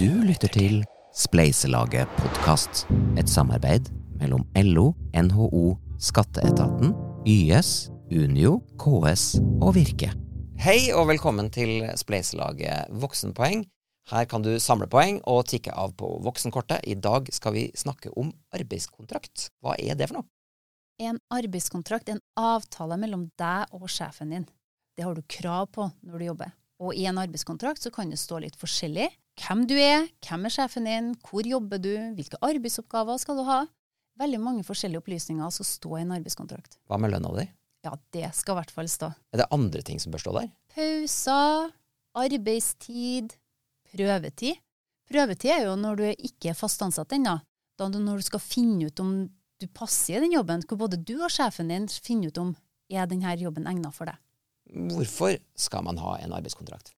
Du lytter til Spleiselaget podkast, et samarbeid mellom LO, NHO, Skatteetaten, YS, Unio, KS og Virke. Hei og velkommen til Spleiselaget voksenpoeng. Her kan du samle poeng og tikke av på voksenkortet. I dag skal vi snakke om arbeidskontrakt. Hva er det for noe? En arbeidskontrakt er en avtale mellom deg og sjefen din. Det har du krav på når du jobber. Og i en arbeidskontrakt så kan det stå litt forskjellig. Hvem du er, hvem er sjefen din, hvor jobber du, hvilke arbeidsoppgaver skal du ha? Veldig mange forskjellige opplysninger som står i en arbeidskontrakt. Hva med lønna di? Ja, det skal i hvert fall stå. Er det andre ting som bør stå der? Pauser, arbeidstid, prøvetid. Prøvetid er jo når du ikke er fast ansatt ennå. Da når du skal finne ut om du passer i den jobben, hvor både du og sjefen din finner ut om er denne jobben egnet for deg. Hvorfor skal man ha en arbeidskontrakt?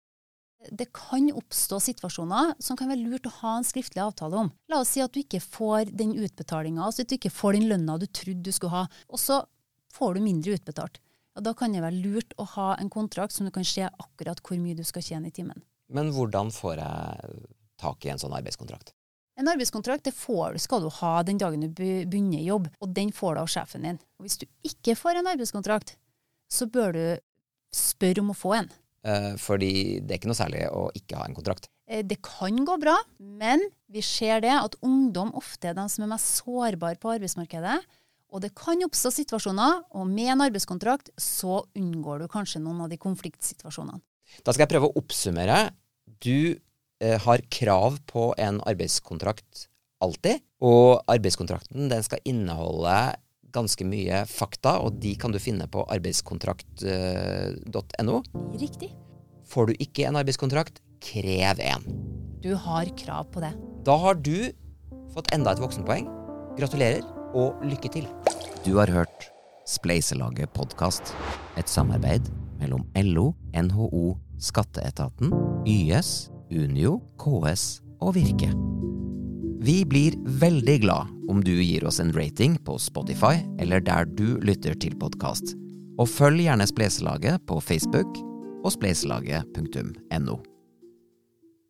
Det kan oppstå situasjoner som kan være lurt å ha en skriftlig avtale om. La oss si at du ikke får den utbetalinga, altså at du ikke får den lønna du trodde du skulle ha, og så får du mindre utbetalt. Og Da kan det være lurt å ha en kontrakt som du kan se akkurat hvor mye du skal tjene i timen. Men hvordan får jeg tak i en sånn arbeidskontrakt? En arbeidskontrakt det får, skal du ha den dagen du begynner i jobb, og den får du av sjefen din. Og Hvis du ikke får en arbeidskontrakt, så bør du spørre om å få en. Eh, fordi det er ikke noe særlig å ikke ha en kontrakt. Eh, det kan gå bra, men vi ser det at ungdom ofte er de som er mest sårbare på arbeidsmarkedet. Og det kan oppstå situasjoner, og med en arbeidskontrakt så unngår du kanskje noen av de konfliktsituasjonene. Da skal jeg prøve å oppsummere. Du eh, har krav på en arbeidskontrakt alltid, og arbeidskontrakten den skal inneholde ganske mye fakta, og de kan du finne på arbeidskontrakt.no. Riktig. Får du ikke en arbeidskontrakt, krev en. Du har krav på det. Da har du fått enda et voksenpoeng. Gratulerer, og lykke til. Du har hørt Spleiselaget podkast. Et samarbeid mellom LO, NHO, Skatteetaten, YS, Unio, KS og Virke. Vi blir veldig glad om du gir oss en rating på Spotify eller der du lytter til podkast. Og følg gjerne Spleiselaget på Facebook og spleiselaget.no.